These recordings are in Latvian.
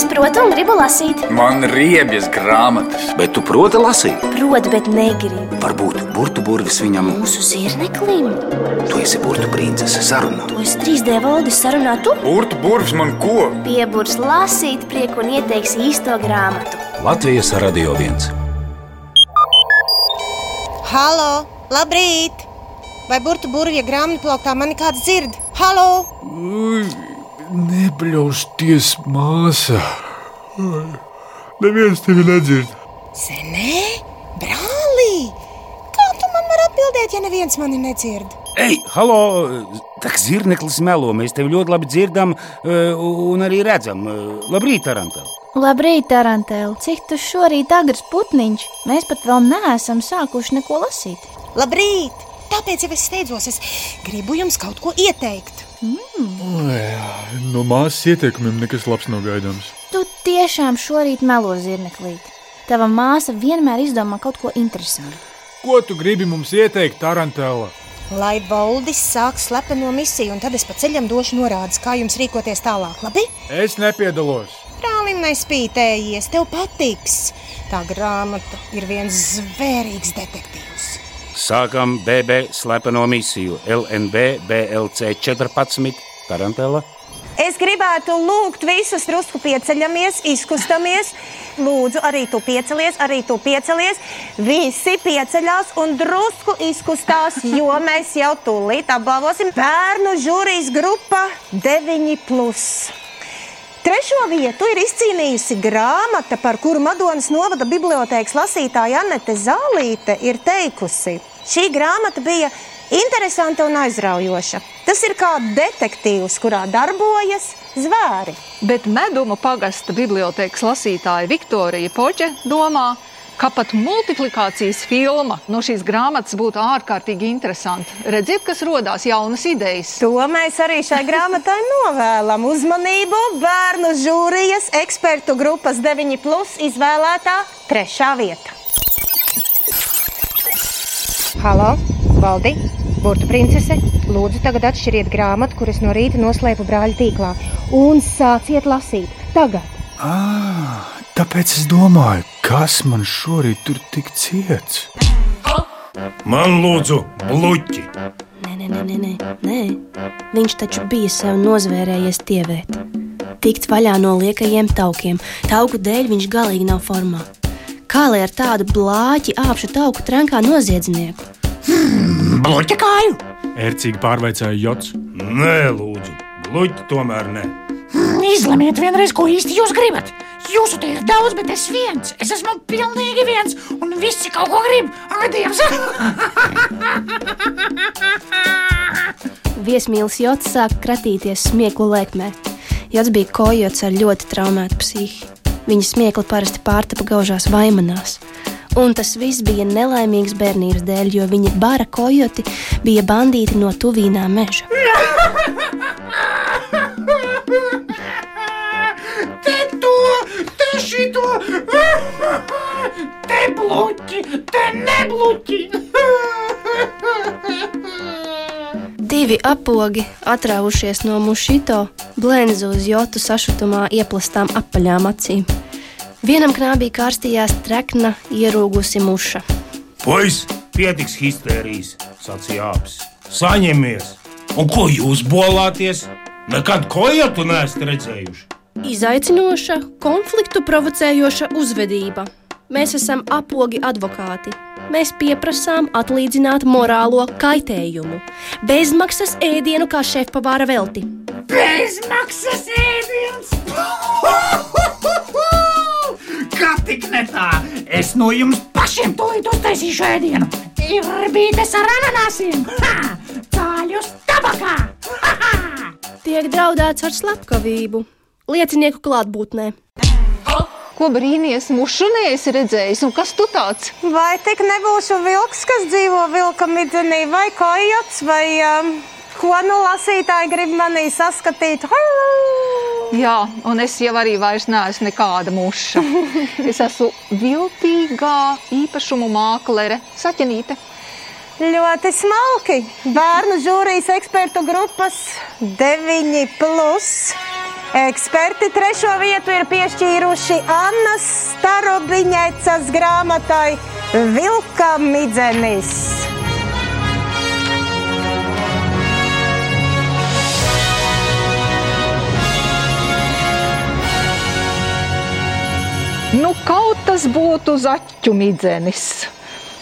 Es protu un gribu lasīt. Man riebjas grāmatas. Bet tu proti lasīt? Protu, bet negribu. Varbūt burtu burvis viņam. Mūsu zirneklim. Tu esi burtu princese sarunā. To es 3D valodas sarunā tu. Burtu burvis man ko? Pieburs lasīt prieku un ieteiks īsto grāmatu. Latvijas Radio 1. Halo, labrīt! Vai burtu burvja grāmatu plauktā mani kāds dzird? Halo! Nebļausties, māsa. Neviens tevi nedzird. Senē, brālī! Kā tu man vari atbildēt, ja neviens mani nedzird? Ei, halo! Tā kā zirneklis melo, mēs tevi ļoti labi dzirdam eh, un arī redzam. Eh, Labrīt, Tarantel! Labrīt, Tarantēl! Cik tu šorīt agrs putniņš? Mēs pat vēl neesam sākuši neko lasīt. Labrīt! Tāpēc jau es steidzos, es gribu jums kaut ko ieteikt. No māsas ieteikumiem nekas labs nav gaidāms. Tu tiešām šorīt melo zirneklīt. Tava māsa vienmēr izdomā kaut ko interesantu. Ko tu gribi mums ieteikt, Tarantēla? Lai Boldis sāk slepeno misiju, un tad es pa ceļam došu norādes, kā jums rīkoties tālāk. Labi? Es nepiedalos. Brālim nespītējies, tev patiks. Tā grāmata ir viens zvērīgs detektīvs. Sākam BB slepeno misiju LNB BLC 14 Tarantela. Es gribētu lūgt visus drusku pieceļamies, izkustamies. Lūdzu, arī tu piecelies, arī tu piecelies. Visi pieceļās un drusku izkustās, jo mēs jau tūlīt apbalvosim bērnu žūrijas grupa 9. Trešo vietu ir izcīnījusi grāmata, par kuru Madonas novada bibliotekas lasītāja Anete Zālīte ir teikusi. Šī grāmata bija interesanta un aizraujoša. Tas ir kā detektīvs, kurā darbojas zvēri. Bet meduma pagasta bibliotekas lasītāja Viktorija Poģe domā, ka pat multiplikācijas filma no šīs grāmatas būtu ārkārtīgi interesanta. Redziet, kas radās jaunas idejas. To mēs arī šai grāmatai novēlam. Uzmanību bērnu žūrijas ekspertu grupas 9, izvēlētā trešā vieta. Halo, Valdi, Burtu princese, lūdzu, tagad atšķiriet grāmatu, kuras no rīta noslēpu brāļa tīklā, un sāciet lasīt. Tagad! Ah, tāpēc es domāju, kas man šorīt tur tik ciets. Man lūdzu, bluķi! Nē, nē, nē, nē, nē. Viņš taču bija sev nozvērējies tievēt. Tikt vaļā no liekajiem taukiem. Tauku dēļ viņš galīgi nav formā. Kā lai ar tādu blāķi apšu tauku trenkā noziedznieku? Bluķa kāju! Ercīgi pārveicāja Jots. Nē, lūdzu, bluķi tomēr ne. Izlemiet vienreiz, ko īsti jūs gribat. Jūsu te ir daudz, bet es viens. Es esmu pilnīgi viens, un visi kaut ko grib. Ak, Dievs! Viesmīlis Jots sāk kratīties smieklu lēkmē. Jots bija kojots ar ļoti traumētu psihi. Viņa smiekli parasti pārtapa gaužās vaimanās. Un tas viss bija nelaimīgs bērnības dēļ, jo viņa bara kojoti bija bandīti no tuvīnā meža. Te to, te šito! Te bluķi, te nebluķi! Divi apogi, atrāvušies no mušito, blendz uz jotu sašutumā ieplastām apaļām acīm. Vienam knābī kārstījās trekna, ierūgusi muša. Puis, pietiks histērijas, sacīja apsis. Saņemies! Un ko jūs bolāties? Nekad kojotu neesat redzējuši! Izaicinoša, konfliktu provocējoša uzvedība. Mēs esam apogi advokāti. Mēs pieprasām atlīdzināt morālo kaitējumu. Bezmaksas ēdienu kā šefpavāra velti. Bezmaksas ēdiens! Tik ne tā? Es no jums pašiem tūlīt uztaisīšu ēdienu. Ir bītes ar ananāsiem, ha! cāļus tabakā! Ha, ha! Tiek draudēts ar slepkavību, liecinieku klātbūtnē. Ko brīnīties, mušu neesi redzējis, un kas tu tāds? Vai tik nebūšu vilks, kas dzīvo vilka midzenī, vai kojots, vai um, ko nu lasītāji grib manī saskatīt? Jā, un es jau arī vairs neesmu nekāda muša. Es esmu viltīgā īpašumu māklere, saķenīte. Ļoti smalki. Bērnu žūrijas ekspertu grupas 9. Plus. Eksperti trešo vietu ir piešķīruši Annas Starobiņēcas grāmatai Vilka midzenis. Nu, kaut tas būtu zaķu midzenis.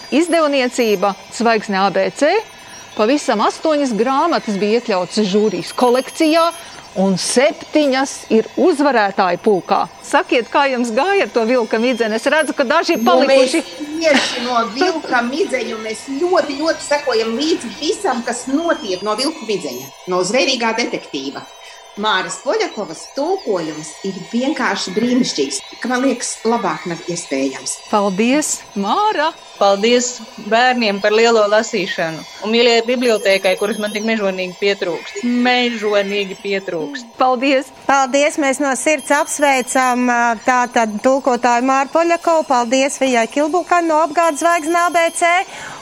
Izdevniecība Zvaigzne ABC. Pavisam astoņas grāmatas bija iekļautas žūrijas kolekcijā, un septiņas ir uzvarētāju pulkā. Sakiet, kā jums gāja ar to vilka midzeni? Es redzu, ka daži ir palikuši. Nu, tieši no vilka midzeņa mēs ļoti, ļoti sekojam līdzi visam, kas notiek no vilka midzeņa, no zvērīgā detektīva. Māras Poļakovas tulkojums ir vienkārši brīnišķīgs, ka man liekas, labāk nav iespējams. Paldies, Māra! Paldies bērniem par lielo lasīšanu un mīļajai bibliotēkai, kuras man tik mežonīgi pietrūkst. Mežonīgi pietrūkst. Paldies! Paldies! Mēs no sirds apsveicam tātad tulkotāju Māru Poļakovu. Paldies Vijai Kilbukai no apgādes zvaigznes ABC.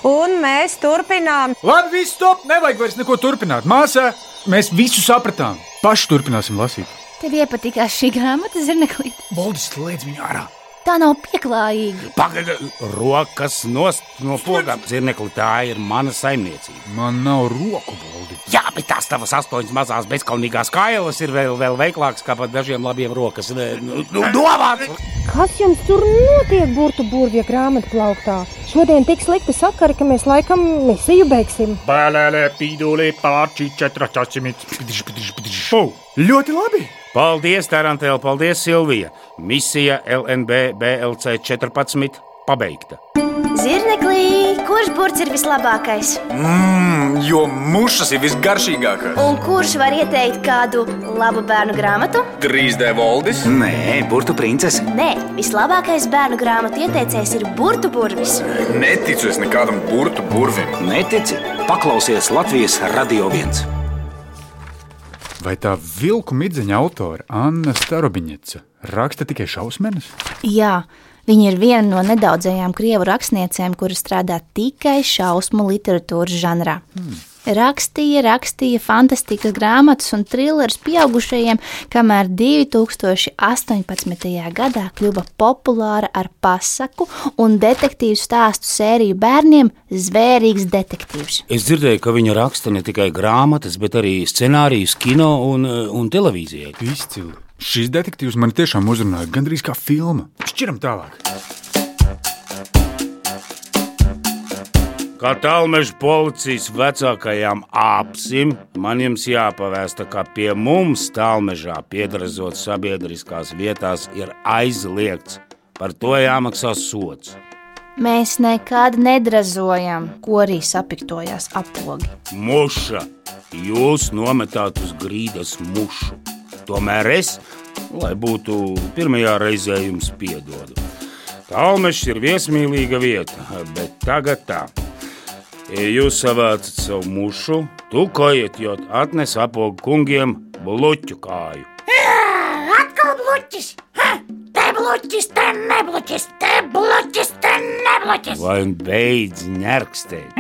Un mēs turpinām. Labi, viss stop! Nevajag vairs neko turpināt. Māsā, mēs visu sapratām. Paši turpināsim lasīt. Tev iepatikās šī grāmata, Zirneklīt? Valdis, slēdz viņu ārā! Tā nav pieklājīga. Pagaidi, rokas nost no poga. Zirnekli, tā ir mana saimniecība. Man nav roku baldi. Jā, bet tās tavas astoņas mazās bezkaunīgās kailas ir vēl, vēl veiklākas kā pat dažiem labiem rokas. Nu, nu, Domāts! Kas jums tur notiek, burtu burvja grāmatplauktā? Šodien tik slikti sakari, ka mēs laikam misiju beigsim. Bēlēlē, pīdulī, pārči, četratasimit, pitiš, pitiš, pitiš. Ļoti labi! Paldies, Tarantēl, paldies, Silvija! Misija LNB BLC 14 pabeigta. Zirneklī, kurš burts ir vislabākais? Mmm, jo mušas ir visgaršīgākās. Un kurš var ieteikt kādu labu bērnu grāmatu? 3D valdis? Nē, burtu princese. Nē, vislabākais bērnu grāmatu ieteicējs ir burtu burvis. Neticu es nekādam burtu burvim. Netici? Paklausies Latvijas Radio 1. Vai tā vilku midzeņa autore Anna Starobiņeca raksta tikai šausmenes? Jā, viņa ir viena no nedaudzajām krievu rakstniecēm, kuras strādā tikai šausmu literatūras žanrā. Hmm. Rakstīja, rakstīja fantastikas grāmatas un trillerus pieaugušajiem, kamēr 2018. gadā kļuva populāra ar pasaku un detektīvu stāstu sēriju bērniem Zvērīgs detektīvs. Es dzirdēju, ka viņa raksta ne tikai grāmatas, bet arī scenārijus kino un, un televīzijai. Izcili! Šis detektīvs man tiešām uzrunāja gandrīz kā filma. Šķiram tālāk! Kā tālmeža policijas vecākajām apsim, man jums jāpavēsta, ka pie mums tālmežā piedrazot sabiedriskās vietās ir aizliegts. Par to jāmaksā sots. Mēs nekad nedrazojam, ko arī sapiktojās apogi. Muša! Jūs nometāt uz grīdas mušu. Tomēr es, lai būtu pirmajā reizē, jums piedodu. Tālmežs ir viesmīlīga vieta, bet tagad tā. Jūs savācat savu mušu, tukojiet, jo atnes apogu kungiem bluķu kāju. Atkal bluķis! Ha! Te bluķis, te nebluķis, te bluķis, te nebluķis! Vai beidz ņerkstēt?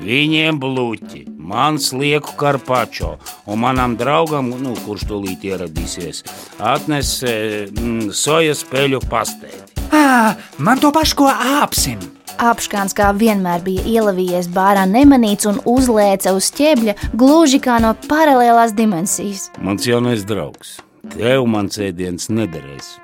Viņiem bluķi, man slieku karpačo, un manam draugam, nu, kurš tūlīt ieradīsies, atnes mm, sojas peļu pastēti. À, man to pašu ko āpsim! Apskāns kā vienmēr bija ielavījies bārā nemanīts un uzlēca uz ķēbļa, gluži kā no paralēlās dimensijas. Mans jaunais draugs, tev mans ēdiens nederēs.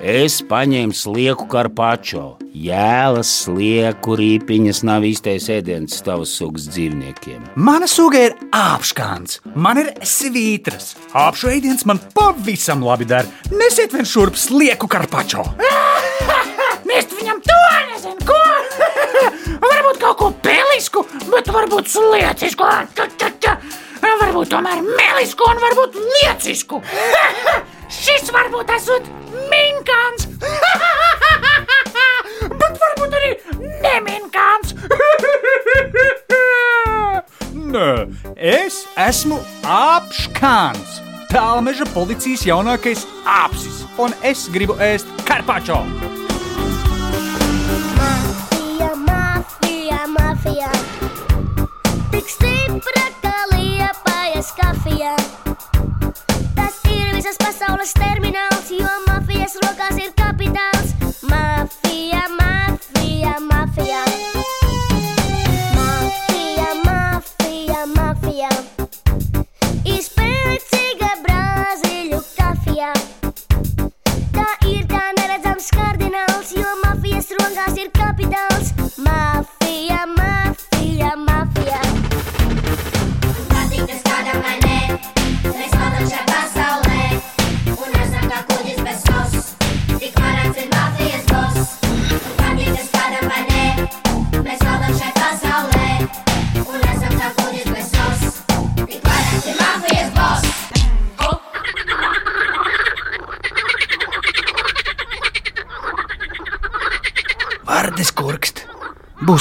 Es paņēmu slieku karpačo, jēlas slieku rīpiņas nav īstais ēdiens tavas sugas dzīvniekiem. Mana suga ir apskāns, man ir svītras. Apšu ēdiens man pavisam labi der. Nesiet vien šurp slieku karpačo. Nest kaut ko pelisku, bet varbūt sliecisku. varbūt tomēr melisku un varbūt liecisku. Šis varbūt esot minkāns. bet varbūt arī neminkāns. Nē, es esmu apskāns. Tālmeža policijas jaunākais apsis, un es gribu ēst karpačo.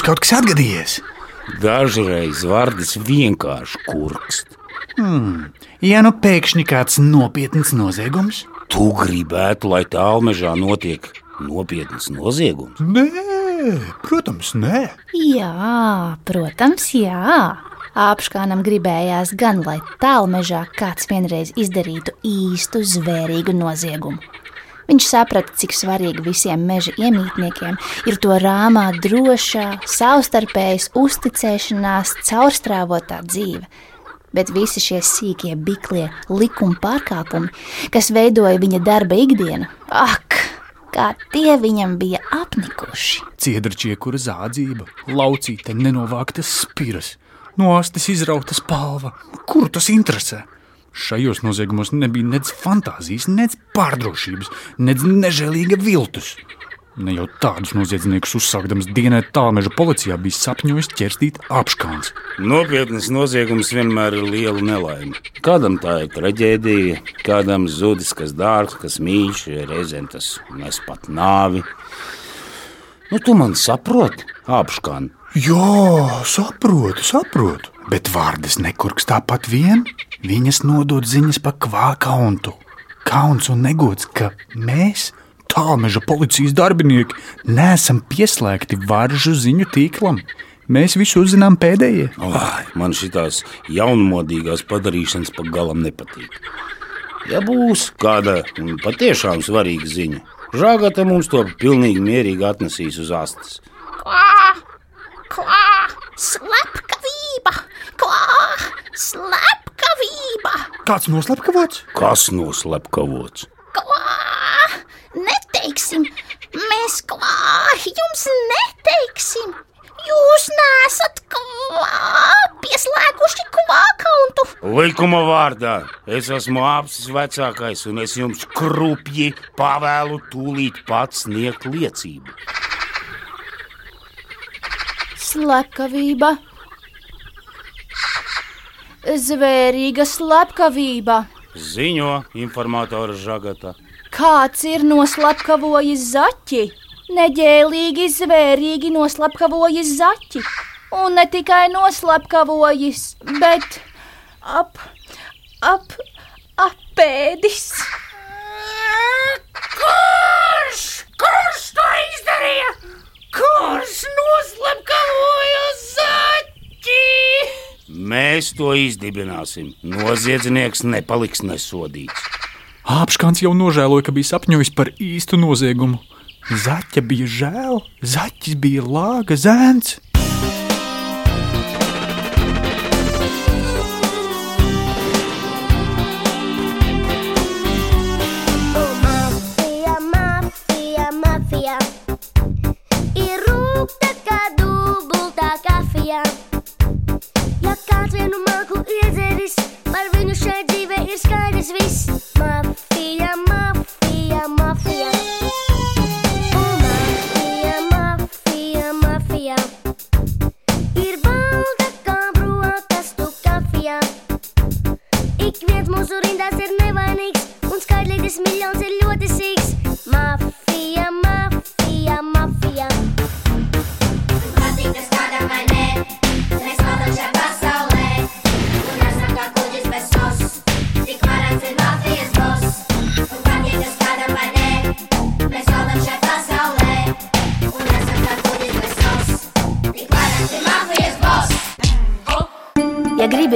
Kaut kas atgadījies. Dažreiz vārds vienkārši kurkst. Hmm. Ja nu pēkšņi kāds nopietns noziegums, Tu gribētu, lai tālmežā notiek nopietns noziegums? Nē, protams, nē. Jā, protams, jā. Apškānam gribējās gan, lai tālmežā kāds vienreiz izdarītu īstu zvērīgu noziegumu. Viņš saprata, cik svarīgi visiem meža iemītniekiem ir to rāmā, drošā, savstarpējas uzticēšanās, caurstrāvotā dzīve. Bet visi šie sīkie, biklie likuma pārkāpumi, kas veidoja viņa darba ikdienu, ak, kā tie viņam bija apnikuši. Ciedrčiekura zādzība, laucīte nenovāktas spiras, no astes izrautas palva. Kuru tas interesē? Šajos noziegumos nebija nec fantāzijas, nec pārdrošības, nec nežēlīga viltus. Ne jau tādus noziedzniekus uzsākdams dienēt tālmeža policijā bija sapņojis ķerstīt apskāns. Nopietnas noziegums vienmēr ir liela nelaime. Kādam tā ir traģēdija, kādam zudis, kas dārgs, kas mīļš, reizēm tas nes pat nāvi. Nu, tu man saproti, apskāni. Jā, saprotu, saprotu. Bet vārdas nekurks tāpat vien. Viņas nodod ziņas pa kvā kauntu. Kauns un negods, ka mēs, tālmeža policijas darbinieki, neesam pieslēgti varžu ziņu tīklam. Mēs visu uzzinām pēdējie. Ai, man šīs jaunmodīgās padarīšanas pa galam nepatīk. Ja būs kāda patiešām svarīga ziņa, žāgata mums to pilnīgi mierīgi atnesīs uz astes. Klā, klā, slepkavība, klā, slepkavība, Kāds noslepkavots? Kas noslepkavots? klā, neteiksim, mēs klā, jums neteiksim. Jūs nesat klā, pieslēguši klā kauntu. Likuma vārdā es esmu apsis vecākais, un es jums krupji pavēlu tūlīt pats sniegt liecību. Slepkavība, zvērīga slepkavība. Ziņo informatora žagata. Kāds ir noslapkavojis zaķi? Neģēlīgi, zvērīgi noslapkavojis zaķi. Un ne tikai noslapkavojis, bet ap, ap, apēdis. Kurš? Kurš to izdarīja? Kurš noslapkavoja zaķi? Mēs to izdibināsim. Noziedznieks nepaliks nesodīts. Apskāns jau nožēloja, ka bija sapņojis par īstu noziegumu. Zaķa bija žēl, zaķis bija lāga zēns.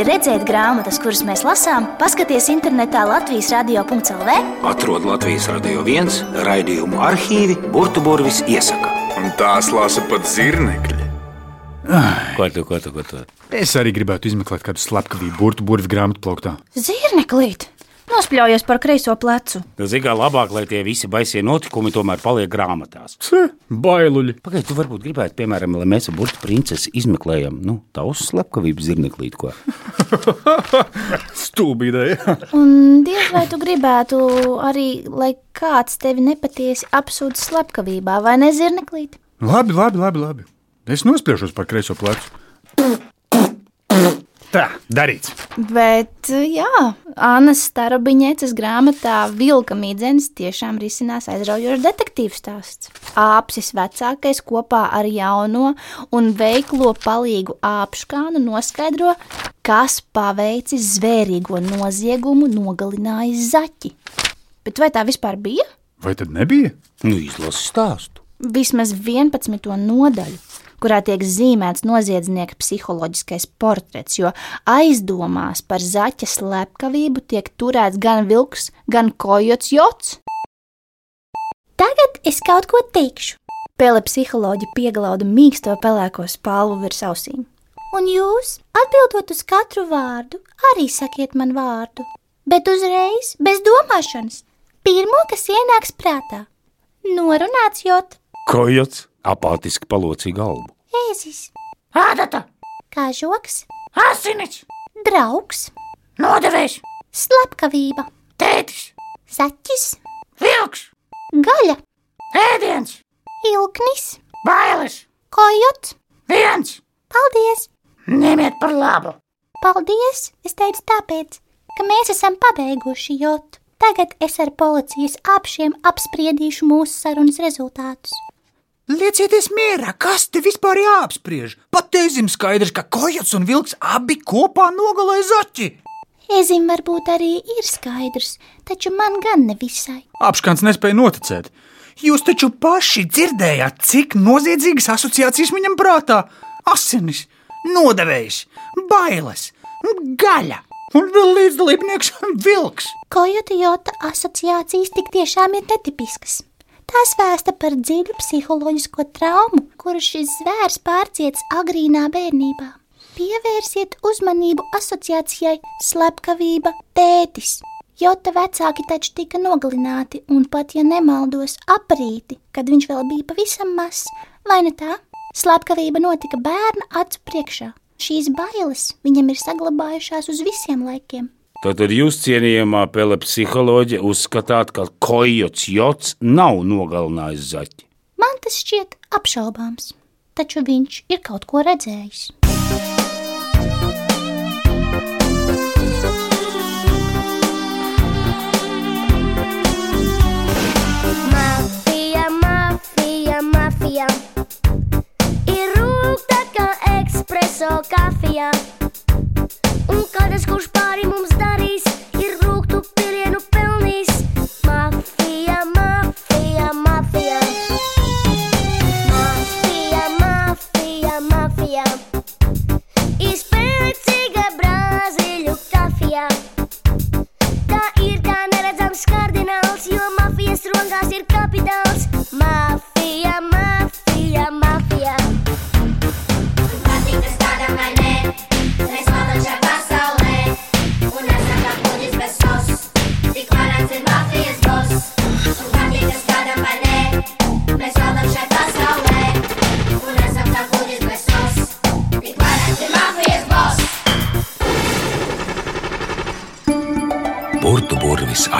Gribi redzēt grāmatas, kuras mēs lasām, paskaties internetā Latvijas radio.cl. Atrod Latvijas radio viens raidījumu arhīvi Burbuļsaktas iesaka. Un tās lasa pat zirnekļi. Ko tu, ko tu, ko tu? Es arī gribētu izmeklēt kādu slepkavību burbuļu grāmatu plauktā. Zirneklīt! Nospļaujies par kreiso plecu. Tu zini, kā labāk, lai tie visi baisie notikumi tomēr paliek grāmatās. Bailuļi. Pagaidiet, tu varbūt gribētu, piemēram, lai mēs ar burbuļu princesi izmeklējam, nu, tavu slepkavību zirneklīt. Ko? Stulbi ideja. Un diez vai tu gribētu arī, lai kāds tevi nepatiesi apsūdz slepkavībā, vai ne, Zirneklīt? Labi, labi, labi. labi. Es nospļaušos par kreiso plecu. Tā, darīts. Bet, jā, Annas Starobiņēcas grāmatā Vilka Mīdzenes tiešām risinās aizraujošs detektīvu stāsts. Āpsis vecākais kopā ar jauno un veiklo palīgu āpškānu noskaidro, kas paveicis zvērīgo noziegumu nogalinājis zaķi. Bet vai tā vispār bija? Vai tad nebija? Nu, izlasi stāstu. Vismaz 11. nodaļu, kurā tiek zīmēts noziedznieka psiholoģiskais portrets, jo aizdomās par zaķa slepkavību tiek turēts gan vilks, gan kojots jots. Tagad es kaut ko teikšu. Pēle psiholoģi pieglauda mīksto pelēko spalvu virs ausīm. Un jūs, atbildot uz katru vārdu, arī sakiet man vārdu, bet uzreiz, bez domāšanas, pirmo, kas ienāks prātā. Norunāts jot, Kojots apātiski palocīja galvu. ēzis, ādata, kā žoks, Asinis, draugs, nodevējs, slepkavība, tētis, zaķis, vilks, gaļa, ēdiens, ilknis, bailes, kojots. viens. Paldies! Ņemiet par labu. Paldies! Es teicu tāpēc, ka mēs esam pabeiguši jotu. Tagad es ar policijas apšiem apspriedīšu mūsu sarunas rezultātus. Liecieties mierā, kas te vispār jāapspriež? Pat teizim skaidrs, ka kojots un vilks abi kopā nogalēja zaķi. Ezim varbūt arī ir skaidrs, taču man gan nevisai. Apskats nespēja noticēt. Jūs taču paši dzirdējāt, cik noziedzīgas asociācijas viņam prātā - asinis, nodevējs, bailes, gaļa un vēl līdzdalībnieks vilks. Kojota jota asociācijas tik tiešām ir netipiskas. Tās vēsta par dziļu psiholoģisko traumu, kuru šis zvērs pārciets agrīnā bērnībā. Pievērsiet uzmanību asociācijai slepkavība tētis. Jota vecāki taču tika nogalināti, un pat, ja nemaldos, aprīti, kad viņš vēl bija pavisam mazs, vai ne tā? Slepkavība notika bērna acu priekšā. Šīs bailes viņam ir saglabājušās uz visiem laikiem. Tātad jūs, cienījamā pele psiholoģija, uzskatāt, ka kojots jots nav nogalinājis zaķi. Man tas šķiet apšaubāms, taču viņš ir kaut ko redzējis. Mafija, mafija, mafija ir rūkta kā ekspreso kafija. Un kādas, kurš pāri mums darīs,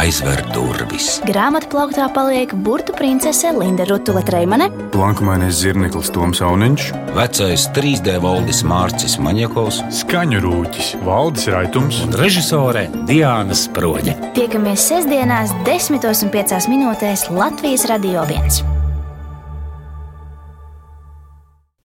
aizver durvis. Grāmatā plauktā paliek burbuļu princese Linda Rutula Treimane, Blankumainais zirneklis Toms Auniņš, Vecais 3D valdis Mārcis Maņakovs, skaņu rūķis Valdis Raitums un režisore Diana Sproģe. Tiekamies sestdienās, 10,5 minūtēs Latvijas Radio 1.